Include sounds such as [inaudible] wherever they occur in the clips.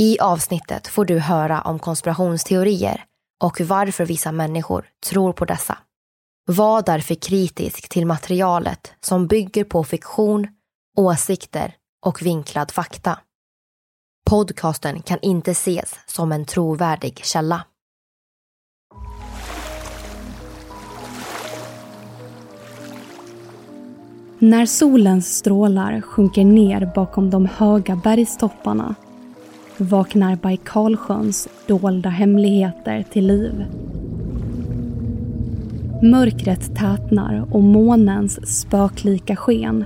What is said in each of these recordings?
I avsnittet får du höra om konspirationsteorier och varför vissa människor tror på dessa. Var därför kritisk till materialet som bygger på fiktion, åsikter och vinklad fakta. Podcasten kan inte ses som en trovärdig källa. När solens strålar sjunker ner bakom de höga bergstopparna vaknar Baikalsjöns dolda hemligheter till liv. Mörkret tätnar och månens spöklika sken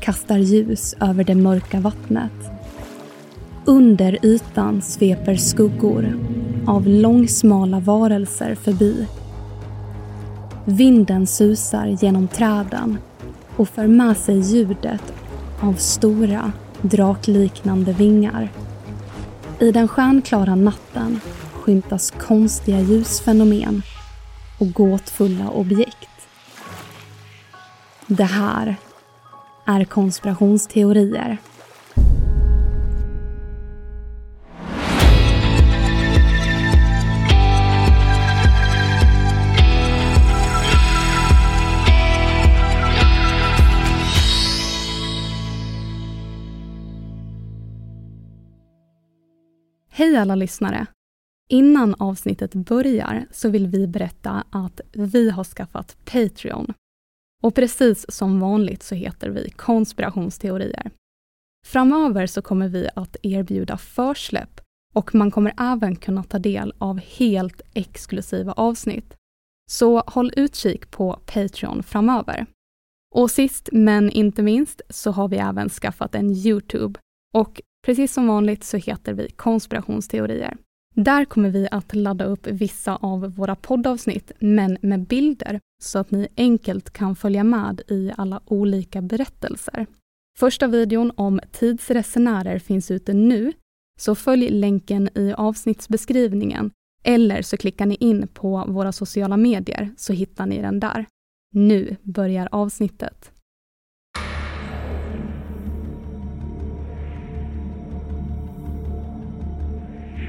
kastar ljus över det mörka vattnet. Under ytan sveper skuggor av långsmala varelser förbi. Vinden susar genom träden och för med sig ljudet av stora drakliknande vingar. I den stjärnklara natten skymtas konstiga ljusfenomen och gåtfulla objekt. Det här är konspirationsteorier. Hej alla lyssnare! Innan avsnittet börjar så vill vi berätta att vi har skaffat Patreon. Och precis som vanligt så heter vi konspirationsteorier. Framöver så kommer vi att erbjuda försläpp och man kommer även kunna ta del av helt exklusiva avsnitt. Så håll utkik på Patreon framöver. Och sist men inte minst så har vi även skaffat en Youtube och precis som vanligt så heter vi konspirationsteorier. Där kommer vi att ladda upp vissa av våra poddavsnitt, men med bilder, så att ni enkelt kan följa med i alla olika berättelser. Första videon om tidsresenärer finns ute nu, så följ länken i avsnittsbeskrivningen eller så klickar ni in på våra sociala medier så hittar ni den där. Nu börjar avsnittet.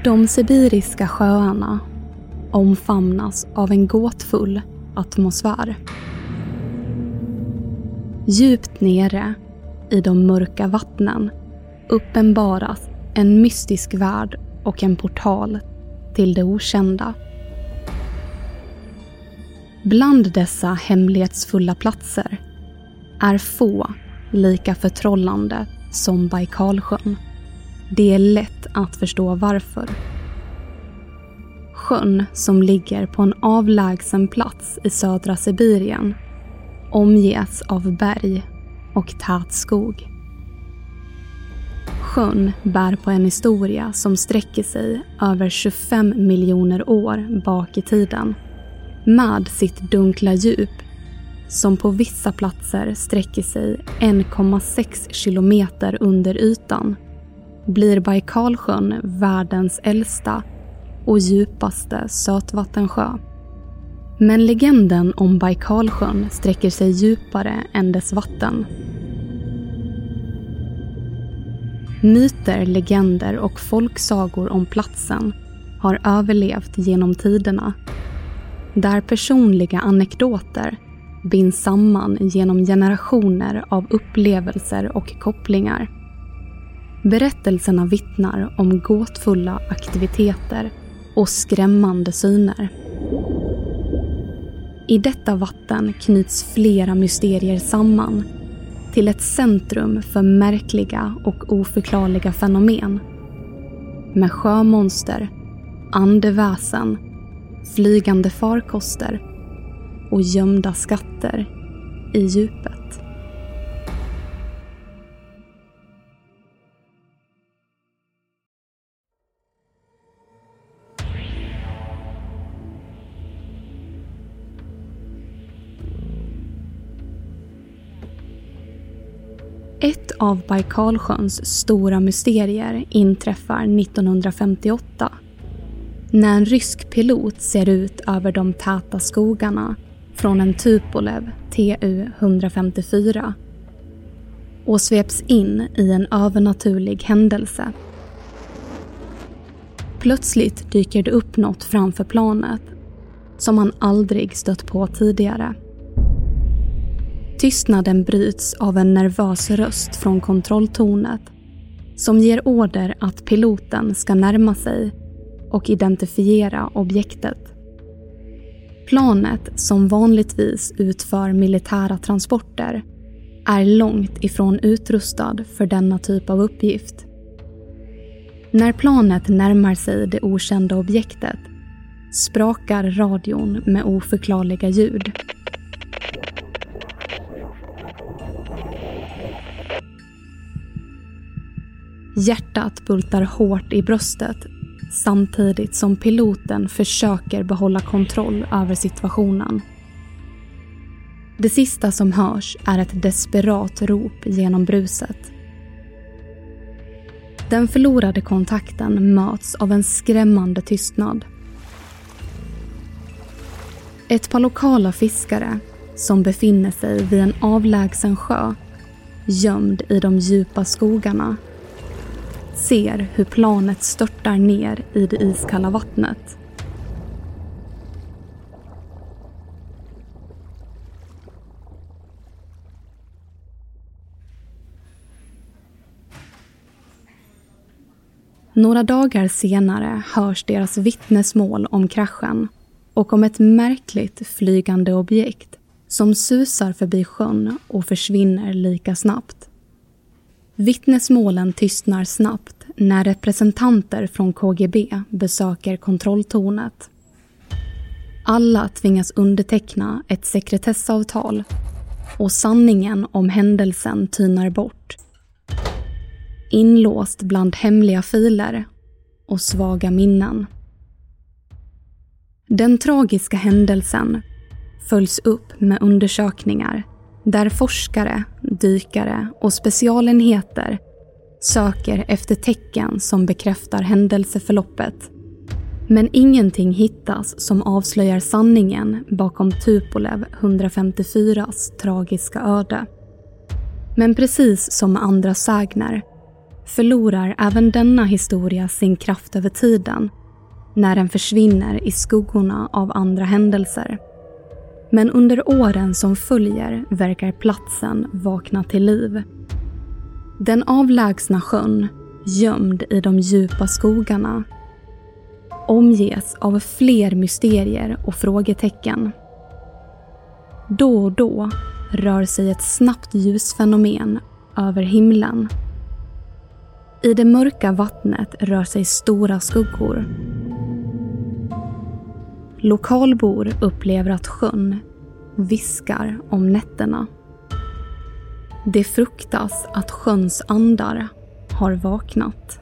De sibiriska sjöarna omfamnas av en gåtfull atmosfär. Djupt nere i de mörka vattnen uppenbaras en mystisk värld och en portal till det okända. Bland dessa hemlighetsfulla platser är få lika förtrollande som Baikalsjön. Det är lätt att förstå varför. Sjön, som ligger på en avlägsen plats i södra Sibirien, omges av berg och tät skog. Sjön bär på en historia som sträcker sig över 25 miljoner år bak i tiden med sitt dunkla djup som på vissa platser sträcker sig 1,6 kilometer under ytan blir Baikalsjön världens äldsta och djupaste sötvattensjö. Men legenden om Baikalsjön sträcker sig djupare än dess vatten. Myter, legender och folksagor om platsen har överlevt genom tiderna. Där personliga anekdoter binds samman genom generationer av upplevelser och kopplingar. Berättelserna vittnar om gåtfulla aktiviteter och skrämmande syner. I detta vatten knyts flera mysterier samman till ett centrum för märkliga och oförklarliga fenomen. Med sjömonster, andeväsen, flygande farkoster och gömda skatter i djupet. Av Baikalsjöns stora mysterier inträffar 1958 när en rysk pilot ser ut över de täta skogarna från en Tupolev Tu-154 och sveps in i en övernaturlig händelse. Plötsligt dyker det upp något framför planet som han aldrig stött på tidigare. Tystnaden bryts av en nervös röst från kontrolltornet som ger order att piloten ska närma sig och identifiera objektet. Planet, som vanligtvis utför militära transporter, är långt ifrån utrustad för denna typ av uppgift. När planet närmar sig det okända objektet sprakar radion med oförklarliga ljud. Hjärtat bultar hårt i bröstet samtidigt som piloten försöker behålla kontroll över situationen. Det sista som hörs är ett desperat rop genom bruset. Den förlorade kontakten möts av en skrämmande tystnad. Ett par lokala fiskare som befinner sig vid en avlägsen sjö gömd i de djupa skogarna ser hur planet störtar ner i det iskalla vattnet. Några dagar senare hörs deras vittnesmål om kraschen och om ett märkligt flygande objekt som susar förbi sjön och försvinner lika snabbt. Vittnesmålen tystnar snabbt när representanter från KGB besöker kontrolltornet. Alla tvingas underteckna ett sekretessavtal och sanningen om händelsen tynar bort. Inlåst bland hemliga filer och svaga minnen. Den tragiska händelsen följs upp med undersökningar där forskare, dykare och specialenheter söker efter tecken som bekräftar händelseförloppet. Men ingenting hittas som avslöjar sanningen bakom Tupolev 154s tragiska öde. Men precis som med andra sägner förlorar även denna historia sin kraft över tiden när den försvinner i skuggorna av andra händelser. Men under åren som följer verkar platsen vakna till liv. Den avlägsna sjön, gömd i de djupa skogarna, omges av fler mysterier och frågetecken. Då och då rör sig ett snabbt ljusfenomen över himlen. I det mörka vattnet rör sig stora skuggor Lokalbor upplever att sjön viskar om nätterna. Det fruktas att sjöns andar har vaknat.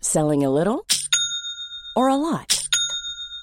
Selling a little or a lot?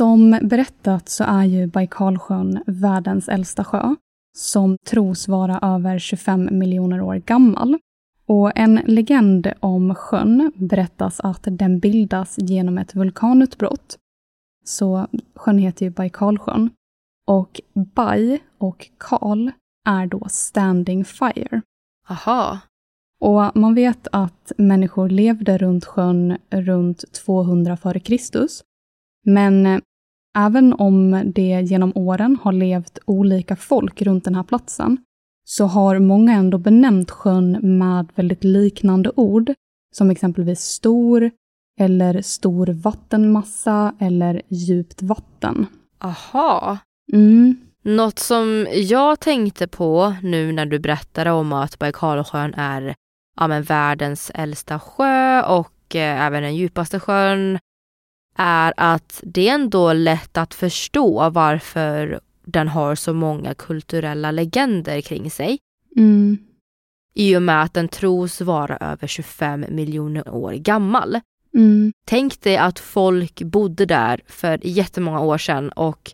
Som berättat så är ju Baikalsjön världens äldsta sjö, som tros vara över 25 miljoner år gammal. Och en legend om sjön berättas att den bildas genom ett vulkanutbrott. Så sjön heter ju Baikalsjön. Och Bai och Kal är då standing fire. Aha. Och man vet att människor levde runt sjön runt 200 f.Kr. Men även om det genom åren har levt olika folk runt den här platsen, så har många ändå benämnt sjön med väldigt liknande ord, som exempelvis stor, eller stor vattenmassa, eller djupt vatten. Aha. Mm. Något som jag tänkte på nu när du berättade om att Baikalsjön är ja, men världens äldsta sjö och eh, även den djupaste sjön är att det är ändå lätt att förstå varför den har så många kulturella legender kring sig. Mm. I och med att den tros vara över 25 miljoner år gammal. Mm. Tänk dig att folk bodde där för jättemånga år sedan och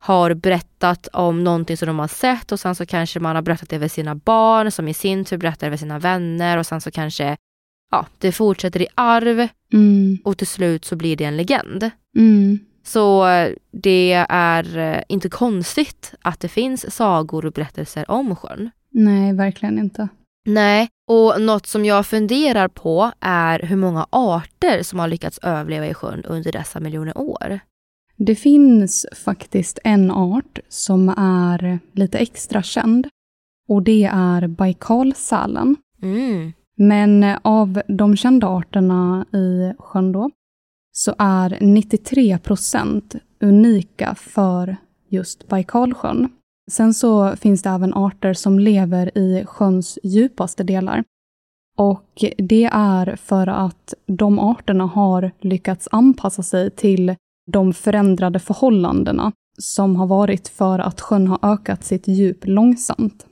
har berättat om någonting som de har sett och sen så kanske man har berättat det för sina barn som i sin tur berättar det för sina vänner och sen så kanske ja, det fortsätter i arv Mm. och till slut så blir det en legend. Mm. Så eh, det är eh, inte konstigt att det finns sagor och berättelser om sjön. Nej, verkligen inte. Nej, och något som jag funderar på är hur många arter som har lyckats överleva i sjön under dessa miljoner år. Det finns faktiskt en art som är lite extra känd. Och det är baikalsälen. Mm. Men eh, av de kända arterna i sjön då, så är 93 procent unika för just Baikalsjön. Sen så finns det även arter som lever i sjöns djupaste delar. Och det är för att de arterna har lyckats anpassa sig till de förändrade förhållandena som har varit för att sjön har ökat sitt djup långsamt.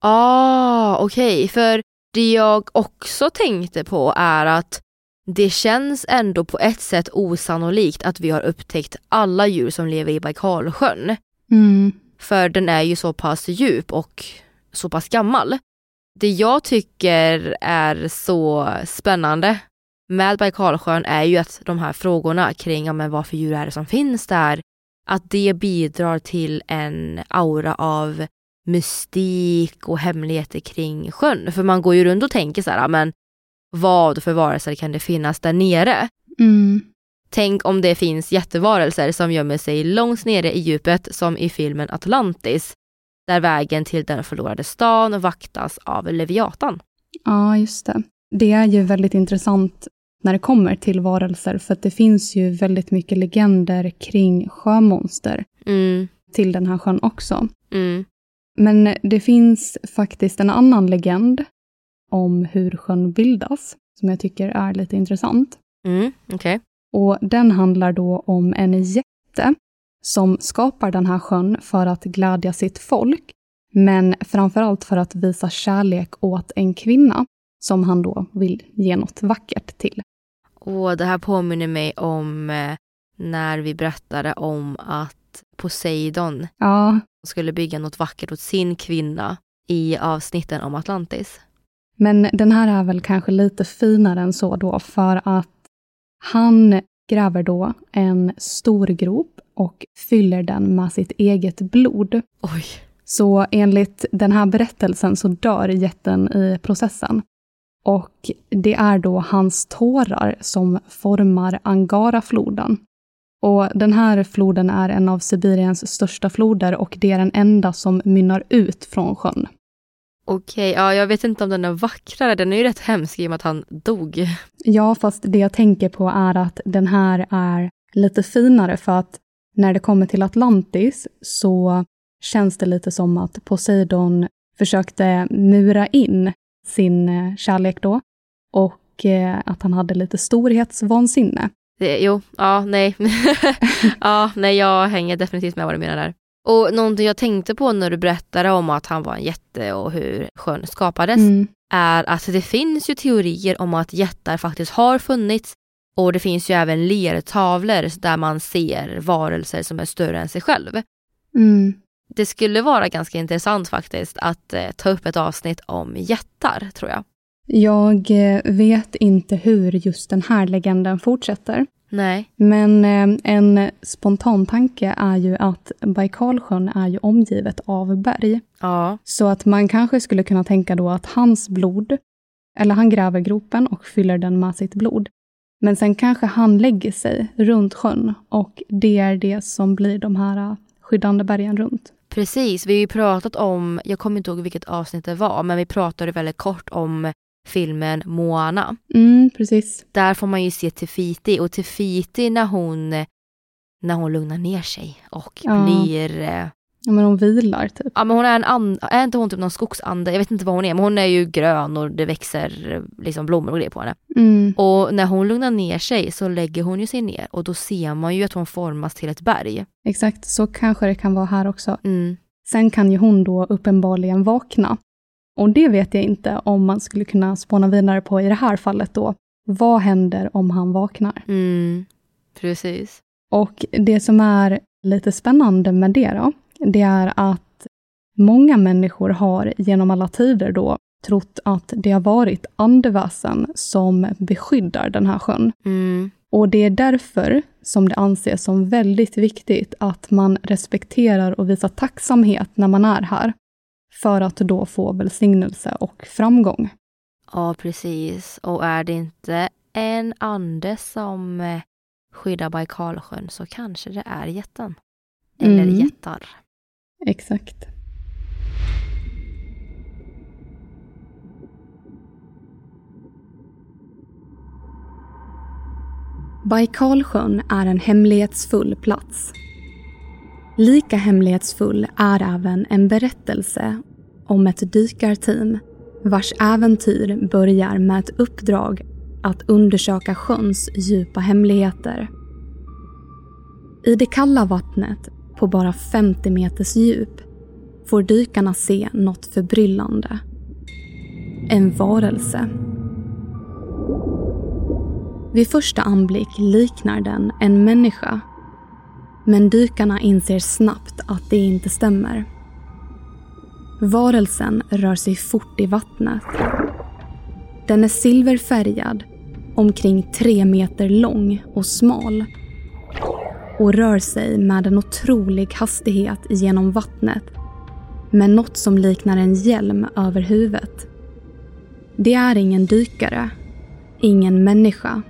Ah, okej. För det jag också tänkte på är att det känns ändå på ett sätt osannolikt att vi har upptäckt alla djur som lever i Baikalsjön. Mm. För den är ju så pass djup och så pass gammal. Det jag tycker är så spännande med Baikalsjön är ju att de här frågorna kring ja, men vad för djur är det som finns där, att det bidrar till en aura av mystik och hemligheter kring sjön. För man går ju runt och tänker så här, men vad för varelser kan det finnas där nere? Mm. Tänk om det finns jättevarelser som gömmer sig långt nere i djupet som i filmen Atlantis, där vägen till den förlorade stan vaktas av Leviatan. Ja, just det. Det är ju väldigt intressant när det kommer till varelser, för att det finns ju väldigt mycket legender kring sjömonster Mm. till den här sjön också. Mm. Men det finns faktiskt en annan legend om hur sjön bildas, som jag tycker är lite intressant. Mm. Okej. Och den handlar då om en jätte som skapar den här sjön för att glädja sitt folk, men framförallt för att visa kärlek åt en kvinna som han då vill ge något vackert till. Och det här påminner mig om eh, när vi berättade om att Poseidon Ja, skulle bygga något vackert åt sin kvinna i avsnitten om Atlantis. men den här är väl kanske lite finare än så då, för att han gräver då en stor grop och fyller den med sitt eget blod. Oj. Så enligt den här berättelsen så dör jätten i processen. Och det är då hans tårar som formar Angarafloden. Och den här floden är en av Sibiriens största floder och det är den enda som mynnar ut från sjön. Okej, ja jag vet inte om den är vackrare. Den är ju rätt hemsk i och med att han dog. Ja, fast det jag tänker på är att den här är lite finare för att när det kommer till Atlantis så känns det lite som att Poseidon försökte mura in sin eh, kärlek då och eh, att han hade lite storhetsvansinne. Det, jo, ja, nej. [laughs] ja, nej, jag hänger definitivt med vad du menar där. Och någonting jag tänkte på när du berättade om att han var en jätte och hur sjön skapades Mm. är att det finns ju teorier om att jättar faktiskt har funnits och det finns ju även lertavlor där man ser varelser som är större än sig själv. Mm. Det skulle vara ganska intressant faktiskt att eh, ta upp ett avsnitt om jättar, tror jag. Jag eh, vet inte hur just den här legenden fortsätter. Nej. Men eh, en spontan tanke är ju att Baikalsjön är ju omgivet av berg. Ja. Så att man kanske skulle kunna tänka då att hans blod, eller han gräver gropen och fyller den med sitt blod. Men sen kanske han lägger sig runt sjön och det är det som blir de här eh, skyddande bergen runt. Precis, vi har ju pratat om, jag kommer inte ihåg vilket avsnitt det var, men vi pratade väldigt kort om filmen Moana. Mm, precis. Där får man ju se Tefiti och Tefiti när hon, när hon lugnar ner sig och Ja. blir eh, Ja, men de vilar typ. Ja men hon är en and, är inte hon typ någon skogsande? Jag vet inte vad hon är men hon är ju grön och det växer liksom blommor och grejer på henne. Mm. Och när hon lugnar ner sig så lägger hon ju sig ner och då ser man ju att hon formas till ett berg. Exakt, så kanske det kan vara här också. Mm. Sen kan ju hon då uppenbarligen vakna. Och det vet jag inte om man skulle kunna spåna vidare på i det här fallet då. Vad händer om han vaknar? Mm. Precis. Och det som är lite spännande med det då, det är att många människor har genom alla tider då trott att det har varit andeväsen som beskyddar den här sjön. Mm. Och det är därför som det anses som väldigt viktigt att man respekterar och visar tacksamhet när man är här. För att då få välsignelse och framgång. Ja precis. Och är det inte en ande som eh, skyddar Baikalsjön så kanske det är jätten. Eller Mm. jättar. Exakt. Baikalsjön är en hemlighetsfull plats. Lika hemlighetsfull är även en berättelse om ett dykarteam vars äventyr börjar med ett uppdrag att undersöka sjöns djupa hemligheter. I det kalla vattnet, på bara 50 meters djup, får dykarna se något förbryllande. En varelse. Vid första anblick liknar den en människa. Men dykarna inser snabbt att det inte stämmer. Varelsen rör sig fort i vattnet. Den är silverfärgad, omkring tre meter lång och smal och rör sig med en otrolig hastighet genom vattnet med något som liknar en hjälm över huvudet. Det är ingen dykare, ingen människa.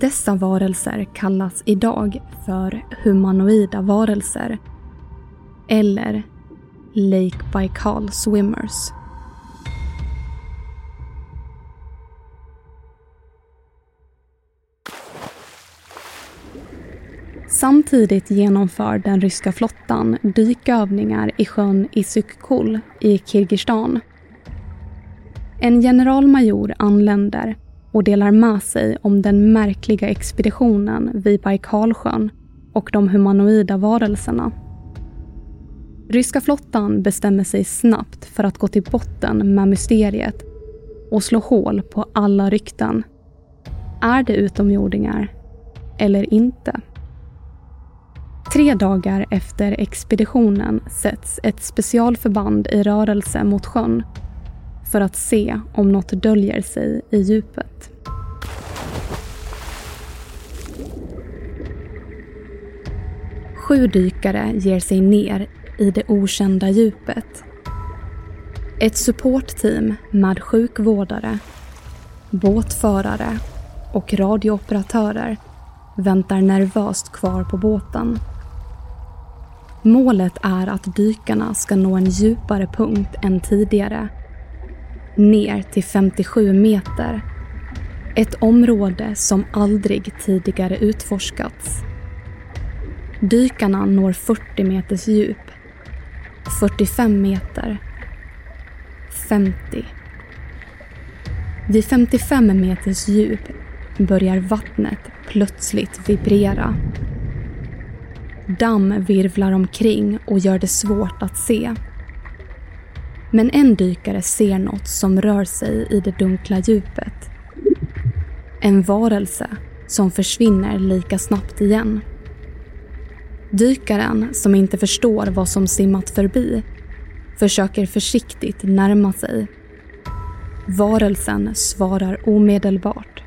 Dessa varelser kallas idag för humanoida varelser eller Lake Baikal Swimmers. Samtidigt genomför den ryska flottan dykövningar i sjön Isykkul i Kirgizistan. En generalmajor anländer och delar med sig om den märkliga expeditionen vid Baikalsjön och de humanoida varelserna. Ryska flottan bestämmer sig snabbt för att gå till botten med mysteriet och slå hål på alla rykten. Är det utomjordingar eller inte? Tre dagar efter expeditionen sätts ett specialförband i rörelse mot sjön för att se om något döljer sig i djupet. Sju dykare ger sig ner i det okända djupet. Ett supportteam med sjukvårdare, båtförare och radiooperatörer väntar nervöst kvar på båten. Målet är att dykarna ska nå en djupare punkt än tidigare. Ner till 57 meter. Ett område som aldrig tidigare utforskats. Dykarna når 40 meters djup. 45 meter. 50. Vid 55 meters djup börjar vattnet plötsligt vibrera. Damm virvlar omkring och gör det svårt att se. Men en dykare ser något som rör sig i det dunkla djupet. En varelse som försvinner lika snabbt igen. Dykaren, som inte förstår vad som simmat förbi, försöker försiktigt närma sig. Varelsen svarar omedelbart.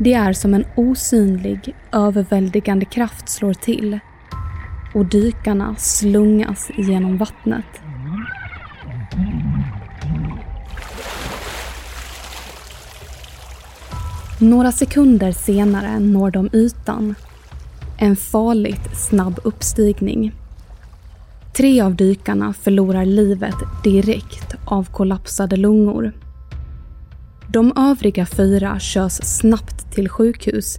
Det är som en osynlig, överväldigande kraft slår till och dykarna slungas genom vattnet. Några sekunder senare når de ytan. En farligt snabb uppstigning. Tre av dykarna förlorar livet direkt av kollapsade lungor. De övriga fyra körs snabbt till sjukhus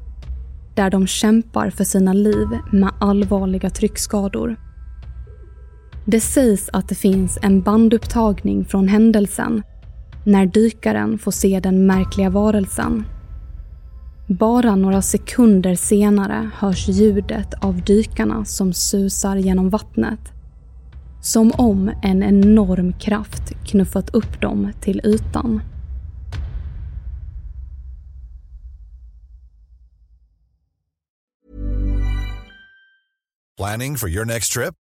där de kämpar för sina liv med allvarliga tryckskador. Det sägs att det finns en bandupptagning från händelsen när dykaren får se den märkliga varelsen. Bara några sekunder senare hörs ljudet av dykarna som susar genom vattnet. Som om en enorm kraft knuffat upp dem till ytan. Planning for your next trip?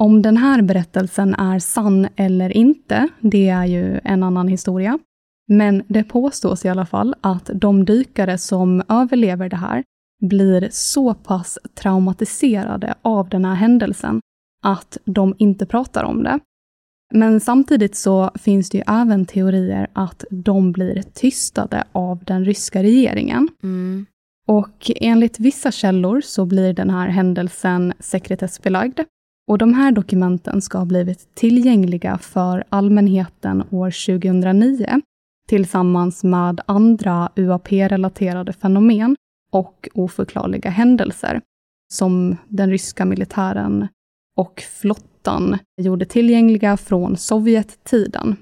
Om den här berättelsen är sann eller inte, det är ju en annan historia. Men det påstås i alla fall att de dykare som överlever det här blir så pass traumatiserade av den här händelsen att de inte pratar om det. Men samtidigt så finns det ju även teorier att de blir tystade av den ryska regeringen. Mm. Och enligt vissa källor så blir den här händelsen sekretessbelagd. Och de här dokumenten ska ha blivit tillgängliga för allmänheten år 2009 tillsammans med andra UAP-relaterade fenomen och oförklarliga händelser som den ryska militären och flottan gjorde tillgängliga från Sovjettiden.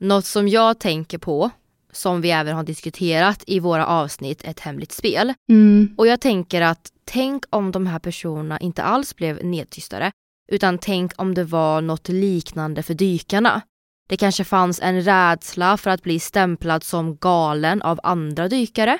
Något som jag tänker på, som vi även har diskuterat i våra avsnitt Ett hemligt spel. Mm. Och jag tänker att tänk om de här personerna inte alls blev nedtystade, utan tänk om det var något liknande för dykarna. Det kanske fanns en rädsla för att bli stämplad som galen av andra dykare.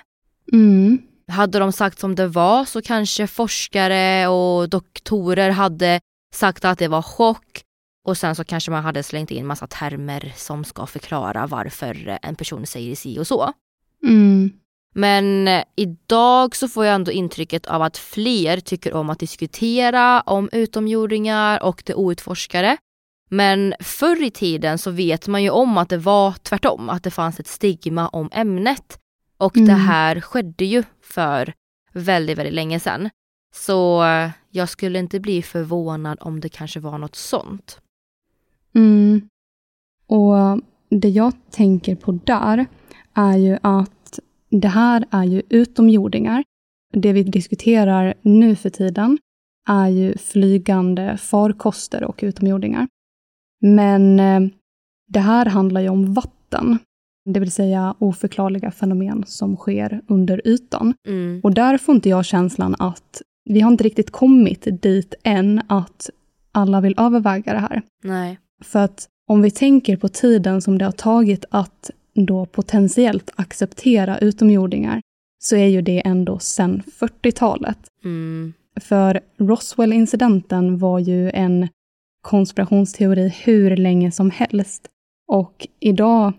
Mm. Hade de sagt som det var så kanske forskare och doktorer hade sagt att det var chock och sen så kanske man hade slängt in massa termer som ska förklara varför en person säger si och så. Mm. Men idag så får jag ändå intrycket av att fler tycker om att diskutera om utomjordingar och det outforskade. Men förr i tiden så vet man ju om att det var tvärtom, att det fanns ett stigma om ämnet. Och Mm. det här skedde ju för väldigt, väldigt länge sedan. Så eh, jag skulle inte bli förvånad om det kanske var något sånt. Mm. Och det jag tänker på där är ju att det här är ju utomjordingar. Det vi diskuterar nu för tiden är ju flygande farkoster och utomjordingar. Men eh, det här handlar ju om vatten, det vill säga oförklarliga fenomen som sker under ytan. Mm. Och där får inte jag känslan att vi har inte riktigt kommit dit än att alla vill överväga det här. Nej. För att om vi tänker på tiden som det har tagit att då potentiellt acceptera utomjordingar, så är ju det ändå sedan 40-talet. Mm. För Roswell-incidenten var ju en konspirationsteori hur länge som helst. Och idag,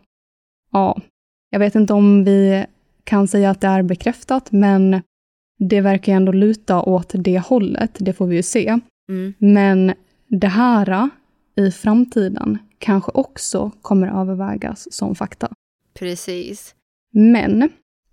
ja, jag vet inte om vi kan säga att det är bekräftat, men det verkar ändå luta åt det hållet, det får vi ju se. Mm. Men det här i framtiden kanske också kommer övervägas som fakta. Precis. Men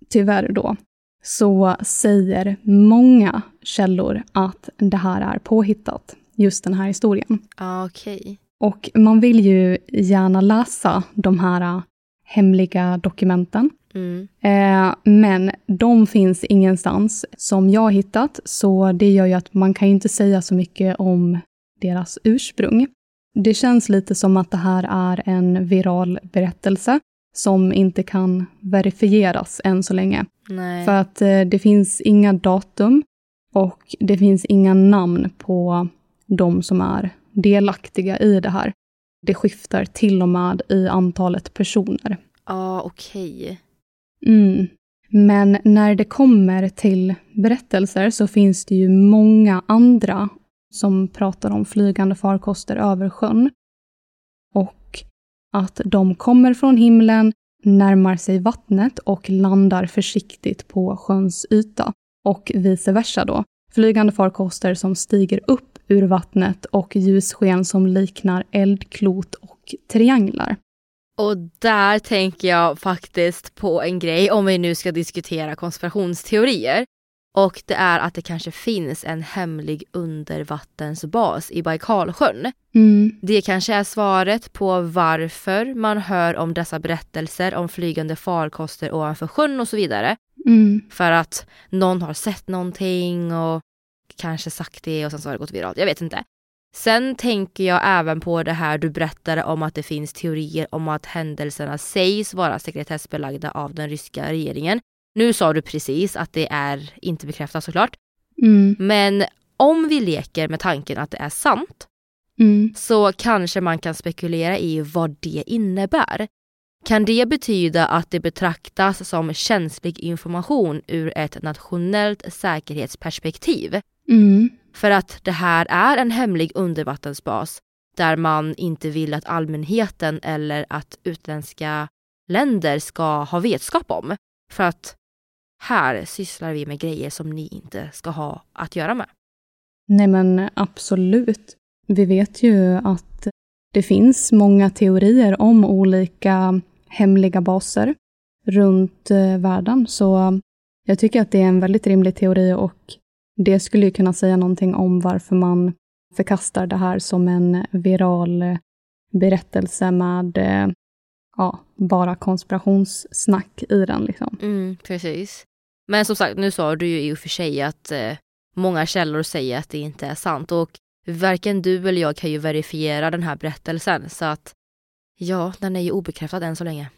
tyvärr då, så säger många källor att det här är påhittat, just den här historien. Ah, Okej. Och man vill ju gärna läsa de här hemliga dokumenten. Mm. Eh, men de finns ingenstans som jag har hittat, så det gör ju att man kan inte säga så mycket om deras ursprung. Det känns lite som att det här är en viral berättelse som inte kan verifieras än så länge. Nej. För att eh, det finns inga datum och det finns inga namn på de som är delaktiga i det här. Det skiftar till och med i antalet personer. Ja, okej. Mm. Men när det kommer till berättelser så finns det ju många andra som pratar om flygande farkoster över sjön. Och att de kommer från himlen, närmar sig vattnet och landar försiktigt på sjöns yta. Och vice versa då. Flygande farkoster som stiger upp ur vattnet och ljussken som liknar eldklot och trianglar. Och där tänker jag faktiskt på en grej om vi nu ska diskutera konspirationsteorier. Och det är att det kanske finns en hemlig undervattensbas i Baikalsjön. Mm. Det kanske är svaret på varför man hör om dessa berättelser om flygande farkoster ovanför sjön och så vidare. Mm. För att någon har sett någonting och kanske sagt det och sen så har det gått viralt. Jag vet inte. Sen tänker jag även på det här du berättade om att det finns teorier om att händelserna sägs vara sekretessbelagda av den ryska regeringen. Nu sa du precis att det är inte bekräftat såklart. Mm. Men om vi leker med tanken att det är sant Mm. så kanske man kan spekulera i vad det innebär. Kan det betyda att det betraktas som känslig information ur ett nationellt säkerhetsperspektiv? Mm. För att det här är en hemlig undervattensbas där man inte vill att allmänheten eller att utländska länder ska ha vetskap om. För att här sysslar vi med grejer som ni inte ska ha att göra med. Nej men absolut. Vi vet ju att det finns många teorier om olika hemliga baser runt eh, världen. Så jag tycker att det är en väldigt rimlig teori och det skulle ju kunna säga någonting om varför man förkastar det här som en viral berättelse med eh, ja, bara konspirationssnack i den. Liksom. Mm, precis. Men som sagt, nu sa du ju i och för sig att eh, många källor säger att det inte är sant och varken du eller jag kan ju verifiera den här berättelsen så att ja, den är ju obekräftad än så länge.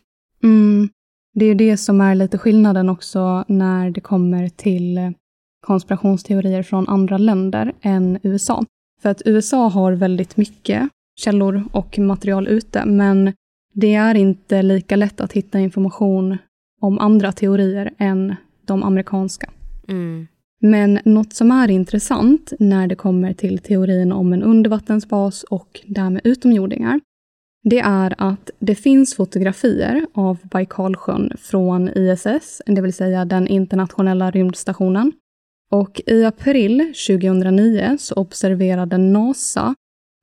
Mm. Det är ju det som är lite skillnaden också när det kommer till eh, konspirationsteorier från andra länder än USA. För att USA har väldigt mycket källor och material ute, men det är inte lika lätt att hitta information om andra teorier än de amerikanska. Mm. Men något som är intressant när det kommer till teorin om en undervattensbas och därmed utomjordingar, det är att det finns fotografier av Baikalsjön från ISS, det vill säga den internationella rymdstationen. Och i april 2009 så observerade NASA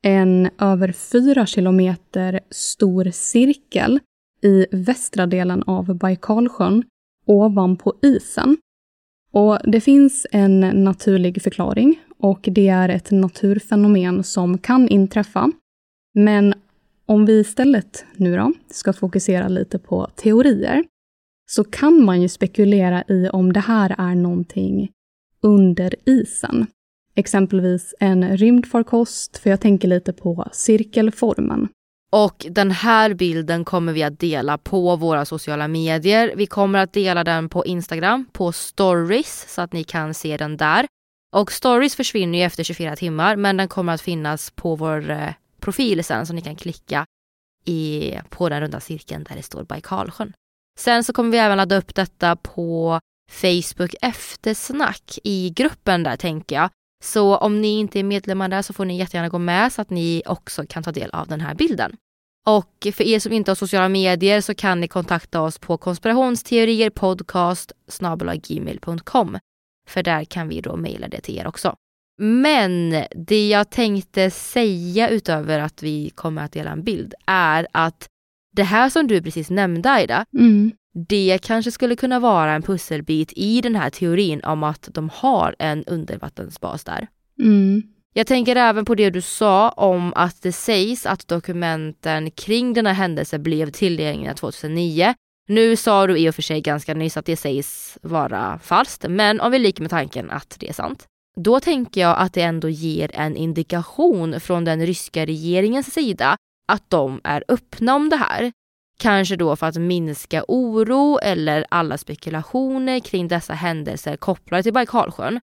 en över fyra kilometer stor cirkel i västra delen av Baikalsjön ovanpå isen. Och det finns en naturlig förklaring och det är ett naturfenomen som kan inträffa. Men om vi istället nu då ska fokusera lite på teorier så kan man ju spekulera i om det här är någonting under isen. Exempelvis en rymdfarkost, för jag tänker lite på cirkelformen. Och den här bilden kommer vi att dela på våra sociala medier. Vi kommer att dela den på Instagram, på stories, så att ni kan se den där. Och stories försvinner ju efter 24 timmar, men den kommer att finnas på vår eh, profil sen, så ni kan klicka i, på den runda cirkeln där det står Baikalsjön. Sen så kommer vi även ladda upp detta på Facebook eftersnack i gruppen där tänker jag. Så om ni inte är medlemmar där så får ni jättegärna gå med så att ni också kan ta del av den här bilden. Och för er som inte har sociala medier så kan ni kontakta oss på konspirationsteorier För där kan vi då mejla det till er också. Men det jag tänkte säga utöver att vi kommer att dela en bild är att det här som du precis nämnde Aida, mm det kanske skulle kunna vara en pusselbit i den här teorin om att de har en undervattensbas där. Mm. Jag tänker även på det du sa om att det sägs att dokumenten kring denna händelse blev tillgängliga 2009. Nu sa du i och för sig ganska nyss att det sägs vara falskt, men om vi leker med tanken att det är sant. Då tänker jag att det ändå ger en indikation från den ryska regeringens sida att de är öppna om det här. Kanske då för att minska oro eller alla spekulationer kring dessa händelser kopplade till Baikalsjön.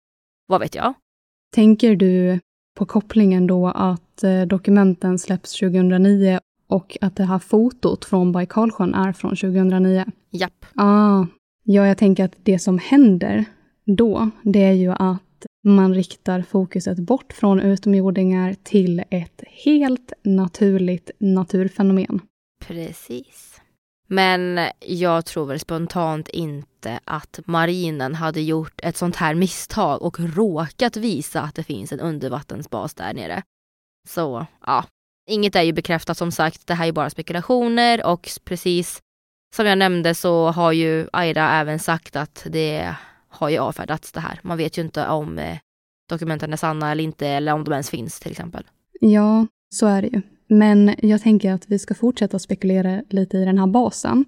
Vad vet jag? Tänker du på kopplingen då att eh, dokumenten släpps 2009 och att det här fotot från Baikalsjön är från 2009? Japp. Ah, ja, jag tänker att det som händer då, det är ju att man riktar fokuset bort från utomjordingar till ett helt naturligt naturfenomen. Precis. Men jag tror väl spontant inte att marinen hade gjort ett sånt här misstag och råkat visa att det finns en undervattensbas där nere. Så ja, inget är ju bekräftat som sagt. Det här är bara spekulationer och precis som jag nämnde så har ju Aida även sagt att det har ju avfärdats det här. Man vet ju inte om eh, dokumenten är sanna eller inte eller om de ens finns till exempel. Ja, så är det ju. Men jag tänker att vi ska fortsätta spekulera lite i den här basen.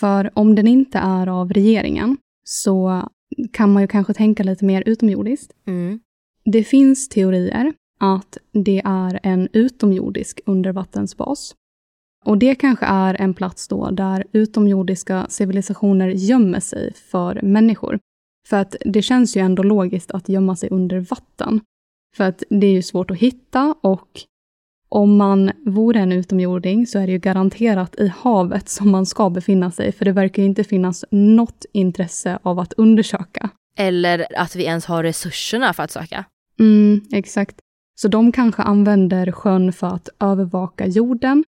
För om den inte är av regeringen så kan man ju kanske tänka lite mer utomjordiskt. Mm. Det finns teorier att det är en utomjordisk undervattensbas. Och det kanske är en plats då där utomjordiska civilisationer gömmer sig för människor. För att det känns ju ändå logiskt att gömma sig under vatten. För att det är ju svårt att hitta och om man vore en utomjording så är det ju garanterat i havet som man ska befinna sig, för det verkar ju inte finnas något intresse av att undersöka. Eller att vi ens har resurserna för att söka. Mm, exakt. Så de kanske använder sjön för att övervaka jorden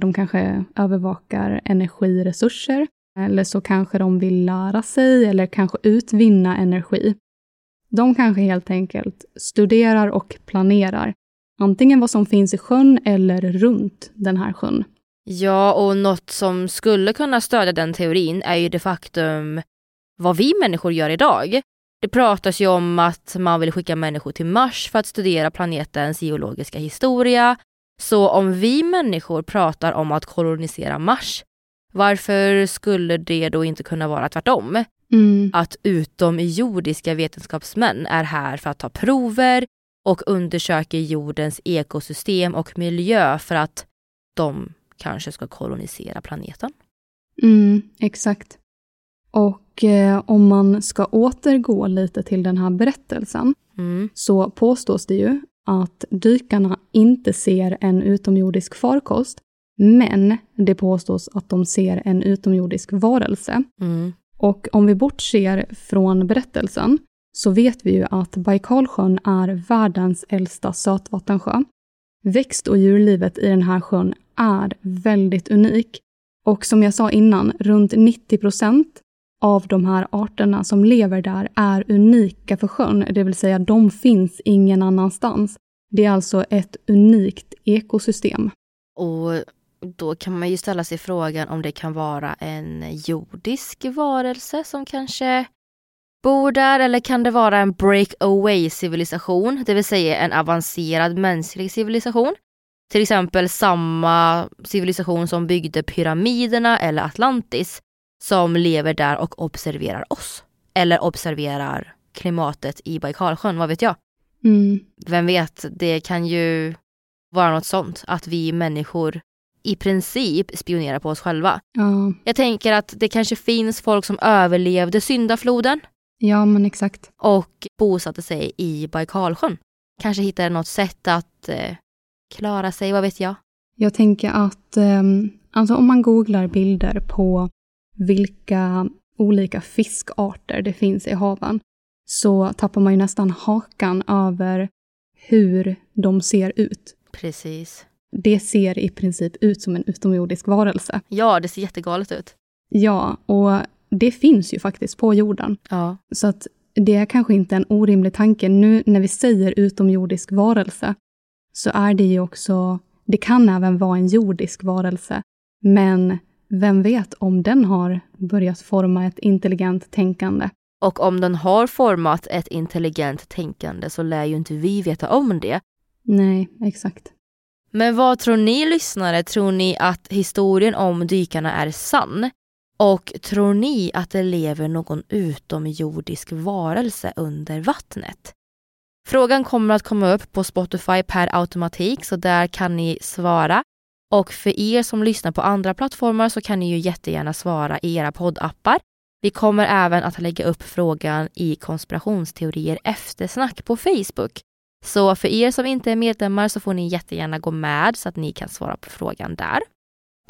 De kanske övervakar energiresurser eller så kanske de vill lära sig eller kanske utvinna energi. De kanske helt enkelt studerar och planerar antingen vad som finns i sjön eller runt den här sjön. Ja, och något som skulle kunna stödja den teorin är ju det faktum vad vi människor gör idag. Det pratas ju om att man vill skicka människor till Mars för att studera planetens geologiska historia. Så om vi människor pratar om att kolonisera Mars, varför skulle det då inte kunna vara tvärtom? Mm. Att utomjordiska vetenskapsmän är här för att ta prover och undersöker jordens ekosystem och miljö för att de kanske ska kolonisera planeten. Mm, exakt. Och eh, om man ska återgå lite till den här berättelsen Mm. så påstås det ju att dykarna inte ser en utomjordisk farkost, men det påstås att de ser en utomjordisk varelse. Mm. Och om vi bortser från berättelsen så vet vi ju att Baikalsjön är världens äldsta sötvattensjö. Växt och djurlivet i den här sjön är väldigt unik. Och som jag sa innan, runt 90 procent av de här arterna som lever där är unika för sjön, det vill säga de finns ingen annanstans. Det är alltså ett unikt ekosystem. Och då kan man ju ställa sig frågan om det kan vara en jordisk varelse som kanske bor där eller kan det vara en breakaway civilisation, det vill säga en avancerad mänsklig civilisation? Till exempel samma civilisation som byggde pyramiderna eller Atlantis som lever där och observerar oss. Eller observerar klimatet i Baikalsjön, vad vet jag? Mm. Vem vet, det kan ju vara något sånt, att vi människor i princip spionerar på oss själva. Ja, Jag tänker att det kanske finns folk som överlevde syndafloden ja men exakt. och bosatte sig i Baikalsjön. Kanske hittade något sätt att eh, klara sig, vad vet jag? Jag tänker att ehm, alltså om man googlar bilder på vilka olika fiskarter det finns i haven så tappar man ju nästan hakan över hur de ser ut. Precis. Det ser i princip ut som en utomjordisk varelse. Ja, det ser jättegalet ut. Ja, och det finns ju faktiskt på jorden. Ja. Så att det är kanske inte en orimlig tanke. Nu när vi säger utomjordisk varelse så är det ju också, det kan även vara en jordisk varelse. Men vem vet om den har börjat forma ett intelligent tänkande? Och om den har format ett intelligent tänkande så lär ju inte vi veta om det. Nej, exakt. Men vad tror ni lyssnare? Tror ni att historien om dykarna är sann? Och tror ni att det lever någon utomjordisk varelse under vattnet? Frågan kommer att komma upp på Spotify per automatik så där kan ni svara. Och för er som lyssnar på andra plattformar så kan ni ju jättegärna svara i era poddappar. Vi kommer även att lägga upp frågan i konspirationsteorier eftersnack på Facebook. Så för er som inte är medlemmar så får ni jättegärna gå med så att ni kan svara på frågan där.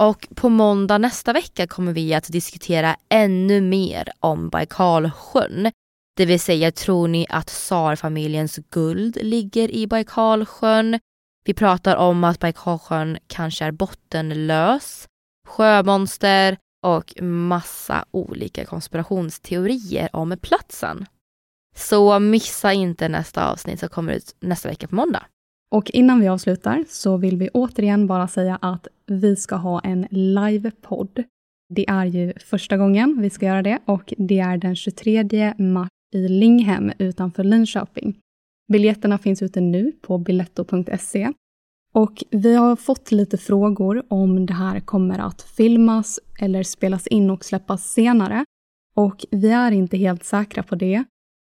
Och på måndag nästa vecka kommer vi att diskutera ännu mer om Baikalsjön. Det vill säga, tror ni att tsarfamiljens guld ligger i Baikalsjön? Vi pratar om att Baikalsjön kanske är bottenlös, sjömonster och massa olika konspirationsteorier om platsen. Så missa inte nästa avsnitt som kommer ut nästa vecka på måndag. Och innan vi avslutar så vill vi återigen bara säga att vi ska ha en livepodd. Det är ju första gången vi ska göra det och det är den 23 mars i Linghem utanför Linköping. Biljetterna finns ute nu på biletto.se. Och vi har fått lite frågor om det här kommer att filmas eller spelas in och släppas senare. Och vi är inte helt säkra på det.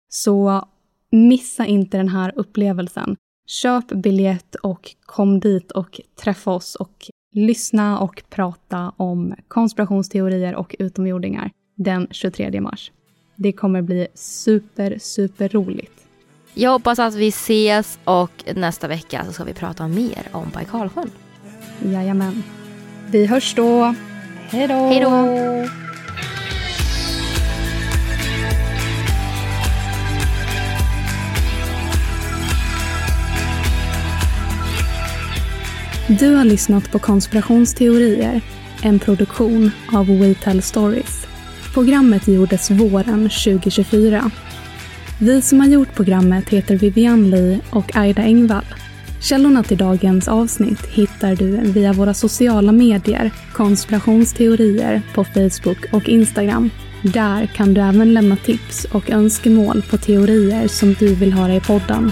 Så missa inte den här upplevelsen. Köp biljett och kom dit och träffa oss och lyssna och prata om konspirationsteorier och utomjordingar den 23 mars. Det kommer bli super, super roligt. Jag hoppas att vi ses och nästa vecka så ska vi prata mer om Baikalsjön. Jajamän. Vi hörs då. Hej då! Hej då! Du har lyssnat på Konspirationsteorier, en produktion av We Tell Stories. Programmet gjordes våren 2024. Vi som har gjort programmet heter Vivian Lee och Aida Engvall. Källorna till dagens avsnitt hittar du via våra sociala medier, konspirationsteorier på Facebook och Instagram. Där kan du även lämna tips och önskemål på teorier som du vill höra i podden.